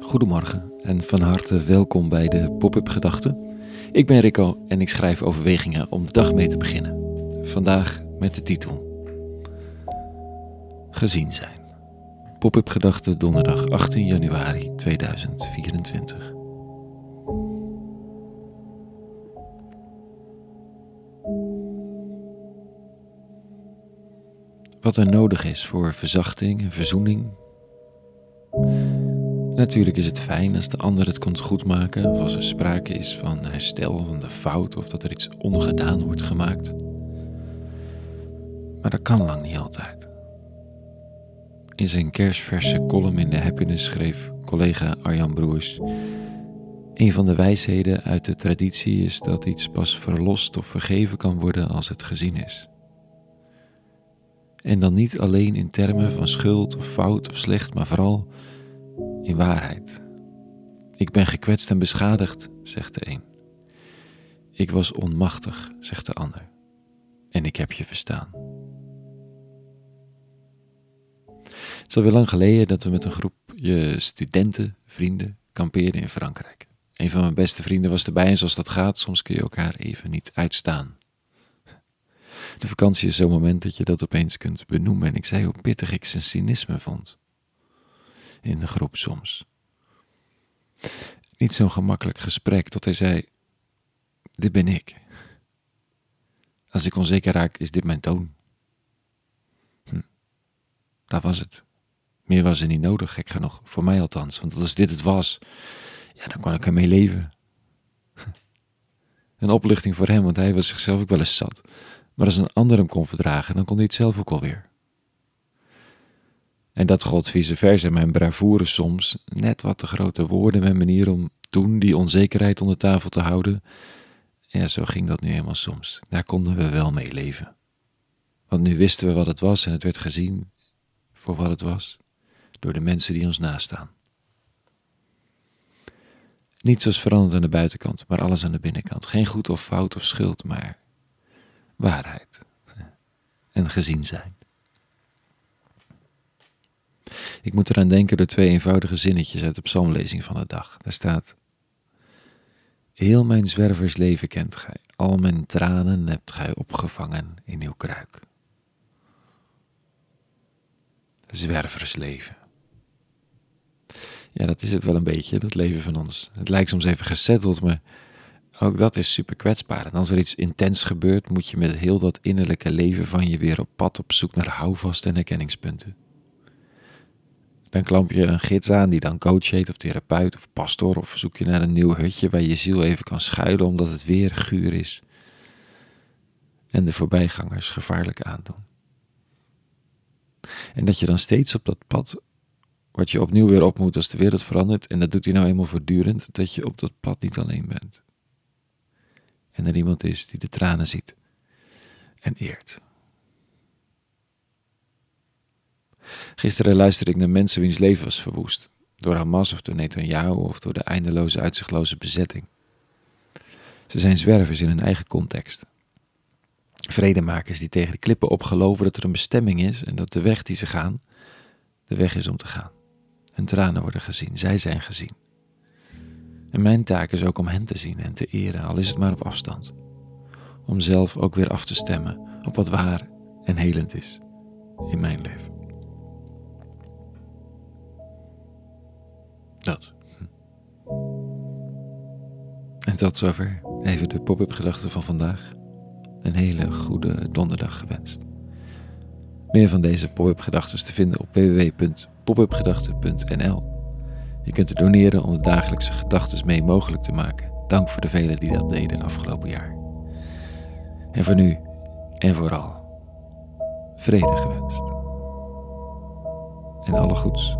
Goedemorgen en van harte welkom bij de Pop-up Gedachten. Ik ben Rico en ik schrijf overwegingen om de dag mee te beginnen. Vandaag met de titel Gezien zijn. Pop-up Gedachten donderdag 18 januari 2024. Wat er nodig is voor verzachting en verzoening Natuurlijk is het fijn als de ander het komt goedmaken of als er sprake is van herstel van de fout of dat er iets ongedaan wordt gemaakt. Maar dat kan lang niet altijd. In zijn kerstverse column in de Happiness schreef collega Arjan Broers: Een van de wijsheden uit de traditie is dat iets pas verlost of vergeven kan worden als het gezien is. En dan niet alleen in termen van schuld of fout of slecht, maar vooral in waarheid. Ik ben gekwetst en beschadigd, zegt de een. Ik was onmachtig, zegt de ander. En ik heb je verstaan. Het is alweer lang geleden dat we met een groepje studenten, vrienden, kampeerden in Frankrijk. Een van mijn beste vrienden was erbij en zoals dat gaat, soms kun je elkaar even niet uitstaan. De vakantie is zo'n moment dat je dat opeens kunt benoemen en ik zei hoe pittig ik zijn cynisme vond in de groep soms. Niet zo'n gemakkelijk gesprek tot hij zei: Dit ben ik. Als ik onzeker raak, is dit mijn toon. Hm. Dat was het. Meer was er niet nodig, gek genoeg. Voor mij althans. Want als dit het was, ja, dan kon ik ermee leven. Een opluchting voor hem, want hij was zichzelf ook wel eens zat. Maar als een ander hem kon verdragen, dan kon hij het zelf ook alweer. En dat God vice versa mijn bravoure soms net wat te grote woorden mijn manier om toen die onzekerheid onder tafel te houden. Ja, zo ging dat nu eenmaal soms. Daar konden we wel mee leven. Want nu wisten we wat het was en het werd gezien voor wat het was door de mensen die ons nastaan. Niets was veranderd aan de buitenkant, maar alles aan de binnenkant. Geen goed of fout of schuld, maar waarheid en gezien zijn. Ik moet eraan denken door twee eenvoudige zinnetjes uit de psalmlezing van de dag. Daar staat: Heel mijn zwerversleven kent gij, al mijn tranen hebt gij opgevangen in uw kruik. Zwerversleven. Ja, dat is het wel een beetje, dat leven van ons. Het lijkt soms even gezetteld, maar ook dat is super kwetsbaar. En als er iets intens gebeurt, moet je met heel dat innerlijke leven van je weer op pad op zoek naar houvast en herkenningspunten. Dan klamp je een gids aan die dan coach heet of therapeut of pastor of zoek je naar een nieuw hutje waar je ziel even kan schuilen omdat het weer guur is en de voorbijgangers gevaarlijk aandoen. En dat je dan steeds op dat pad, wat je opnieuw weer op moet als de wereld verandert, en dat doet hij nou eenmaal voortdurend, dat je op dat pad niet alleen bent. En er iemand is die de tranen ziet en eert. Gisteren luisterde ik naar mensen wiens leven was verwoest. Door Hamas of door Netanyahu of door de eindeloze uitzichtloze bezetting. Ze zijn zwervers in hun eigen context. Vredemakers die tegen de klippen opgeloven dat er een bestemming is en dat de weg die ze gaan, de weg is om te gaan. Hun tranen worden gezien, zij zijn gezien. En mijn taak is ook om hen te zien en te eren, al is het maar op afstand. Om zelf ook weer af te stemmen op wat waar en helend is in mijn leven. En tot zover even de pop-up gedachten van vandaag. Een hele goede donderdag gewenst. Meer van deze pop-up gedachten te vinden op www.popupgedachten.nl. Je kunt er doneren om de dagelijkse gedachten mee mogelijk te maken. Dank voor de velen die dat deden afgelopen jaar. En voor nu en vooral vrede gewenst. En alle goeds.